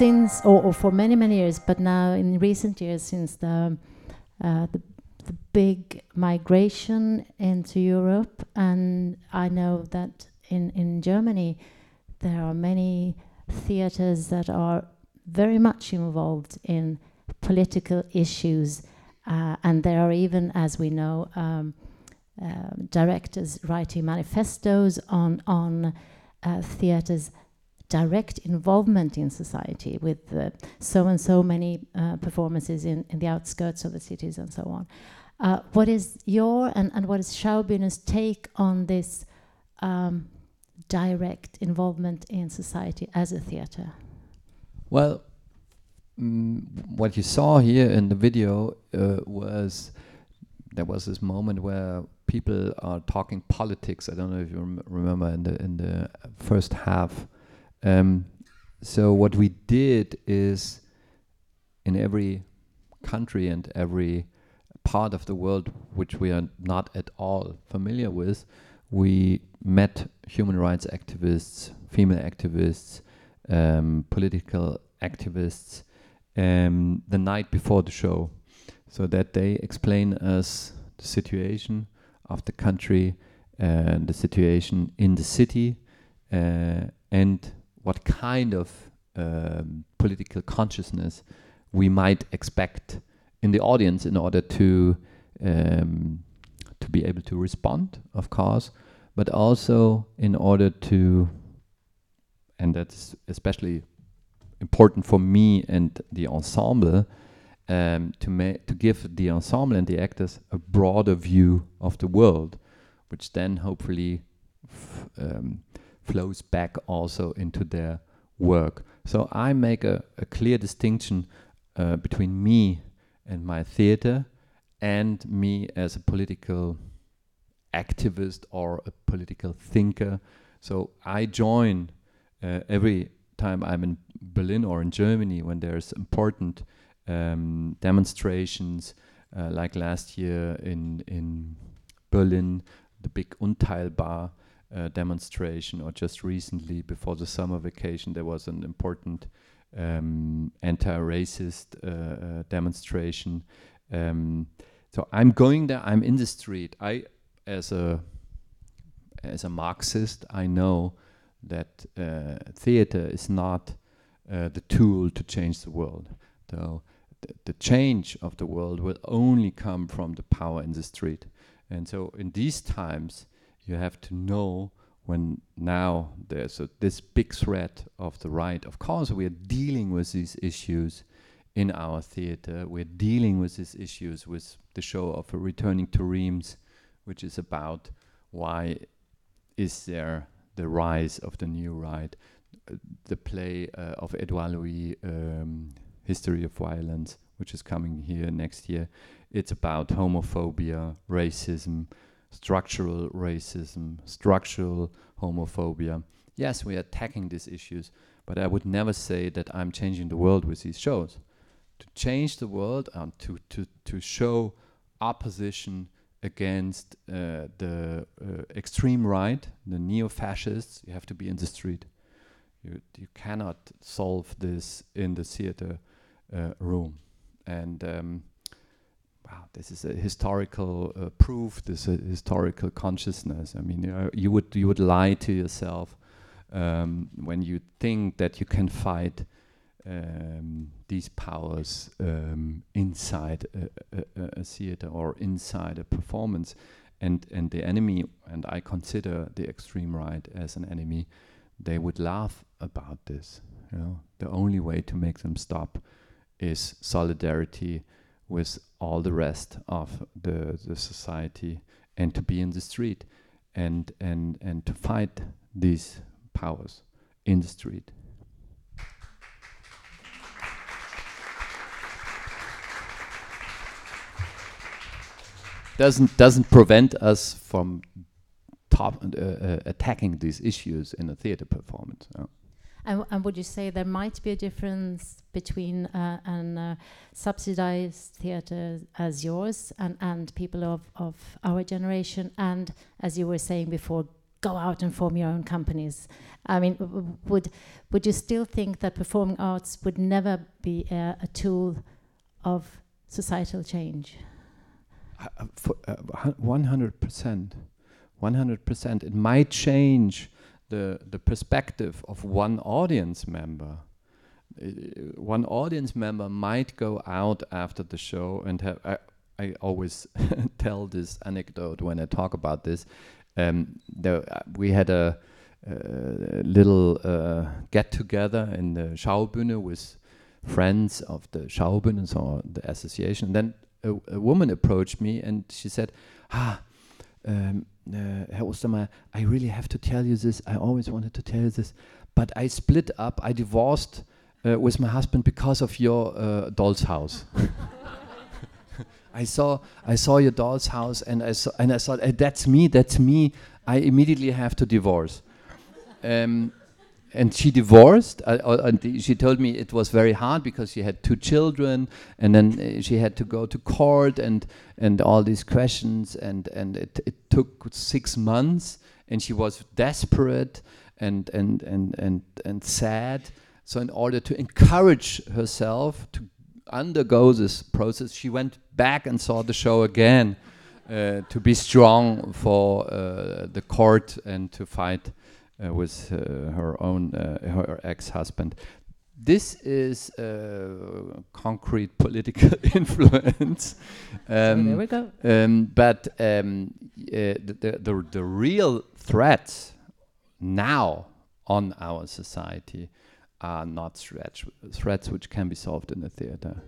since, or, or, for many many years, but now in recent years, since the uh, the, the big migration into Europe, and I know that in in Germany there are many theaters that are very much involved in political issues, uh, and there are even, as we know, um, uh, directors writing manifestos on on uh, theaters' direct involvement in society with uh, so and so many uh, performances in, in the outskirts of the cities and so on. Uh, what is your and, and what is Schaubühne's take on this um, direct involvement in society as a theater? Well, mm, what you saw here in the video uh, was there was this moment where people are talking politics. I don't know if you rem remember in the in the first half. Um, so what we did is in every country and every part of the world which we are not at all familiar with, we met human rights activists, female activists, um, political activists um, the night before the show. So that they explain us the situation of the country and the situation in the city uh, and what kind of um, political consciousness we might expect in the audience in order to um, to be able to respond, of course, but also in order to, and that's especially important for me and the ensemble, um, to to give the ensemble and the actors a broader view of the world, which then hopefully um, flows back also into their work. So I make a, a clear distinction uh, between me and my theater and me as a political activist or a political thinker. So I join uh, every time I'm in Berlin or in Germany when there's important um, demonstrations, uh, like last year in in Berlin, the big Unteilbar uh, demonstration, or just recently before the summer vacation, there was an important um, anti-racist uh, uh demonstration. Um, so I'm going there. I'm in the street. I, as a as a Marxist, I know that uh, theater is not the tool to change the world. So th the change of the world will only come from the power in the street. And so in these times, you have to know when now there's a, this big threat of the right. Of course, we are dealing with these issues in our theater. We're dealing with these issues with the show of Returning to Reims, which is about why is there the rise of the new right. The play uh, of Edouard Louis, um, History of Violence, which is coming here next year. It's about homophobia, racism, structural racism, structural homophobia. Yes, we are attacking these issues, but I would never say that I'm changing the world with these shows. To change the world and to, to, to show opposition against uh, the uh, extreme right, the neo-fascists, you have to be in the street. You, you cannot solve this in the theater uh, room. And um, wow, this is a historical uh, proof. This is a historical consciousness. I mean, uh, you would you would lie to yourself um, when you think that you can fight um, these powers um, inside a, a, a, theater or inside a performance, and and the enemy. And I consider the extreme right as an enemy. They would laugh about this. You know, the only way to make them stop is solidarity with all the rest of the, the society and to be in the street and, and, and to fight these powers in the street. doesn't doesn't prevent us from top uh, uh, attacking these issues in a theater performance. And, and, would you say there might be a difference between uh, an uh, subsidized theatre as yours and, and people of, of our generation, and as you were saying before, go out and form your own companies. I mean, would would you still think that performing arts would never be a, a tool of societal change? One hundred percent, one hundred percent. It might change the the perspective of one audience member. Uh, one audience member might go out after the show and have. I, I always tell this anecdote when I talk about this. Um, there, uh, we had a, a little uh, get together in the Schaubühne with friends of the Schaubühne, so the association. And then a, a, woman approached me and she said, "Ah, um, uh, Herr Ostermeier, I really have to tell you this. I always wanted to tell you this, but I split up. I divorced uh, with my husband because of your uh, doll's house." I saw I saw your doll's house and I saw and I thought hey, that's me that's me I immediately have to divorce um, and she divorced uh, uh, and she told me it was very hard because she had two children and then uh, she had to go to court and and all these questions and and it, it took six months and she was desperate and and and and and sad. So in order to encourage herself to undergo this process, she went back and saw the show again uh, to be strong for uh, the court and to fight uh, with uh, her own uh, her ex-husband. This is concrete political influence. Um, so there we go. Um, but um, the, the, the the real threats now on our society are not threats, threats which can be solved in the theater.